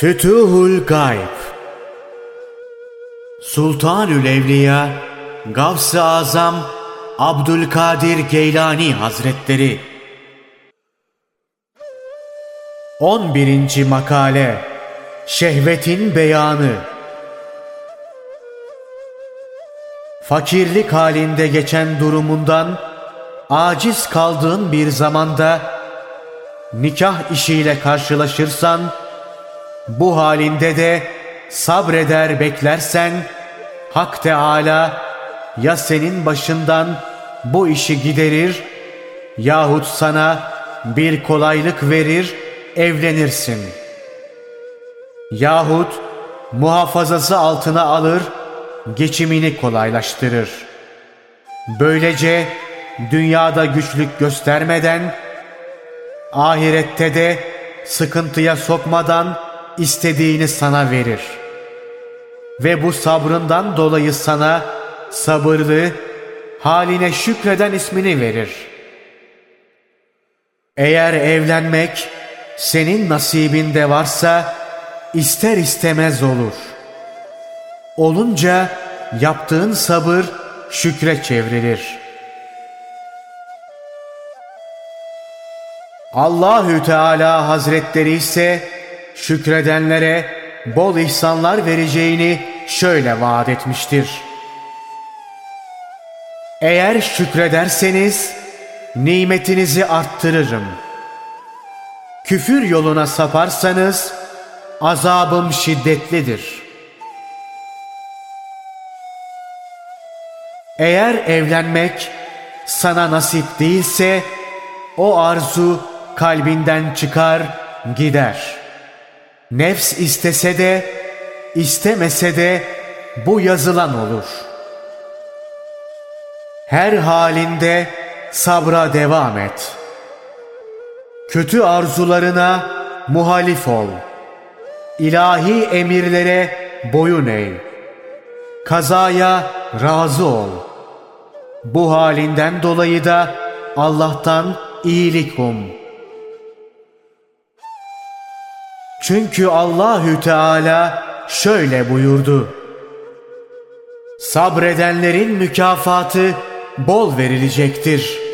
Fütuhul Gayb Sultanül Evliya Gavs-ı Azam Abdülkadir Geylani Hazretleri 11. Makale Şehvetin Beyanı Fakirlik halinde geçen durumundan aciz kaldığın bir zamanda nikah işiyle karşılaşırsan bu halinde de sabreder beklersen Hak Teala ya senin başından bu işi giderir yahut sana bir kolaylık verir evlenirsin. Yahut muhafazası altına alır geçimini kolaylaştırır. Böylece dünyada güçlük göstermeden ahirette de sıkıntıya sokmadan istediğini sana verir. Ve bu sabrından dolayı sana sabırlı, haline şükreden ismini verir. Eğer evlenmek senin nasibinde varsa ister istemez olur. Olunca yaptığın sabır şükre çevrilir. Allahü Teala Hazretleri ise şükredenlere bol ihsanlar vereceğini şöyle vaat etmiştir. Eğer şükrederseniz nimetinizi arttırırım. Küfür yoluna saparsanız azabım şiddetlidir. Eğer evlenmek sana nasip değilse o arzu kalbinden çıkar gider.'' Nefs istese de, istemese de bu yazılan olur. Her halinde sabra devam et. Kötü arzularına muhalif ol. İlahi emirlere boyun eğ. Kazaya razı ol. Bu halinden dolayı da Allah'tan iyilik um.'' Çünkü Allahü Teala şöyle buyurdu. Sabredenlerin mükafatı bol verilecektir.''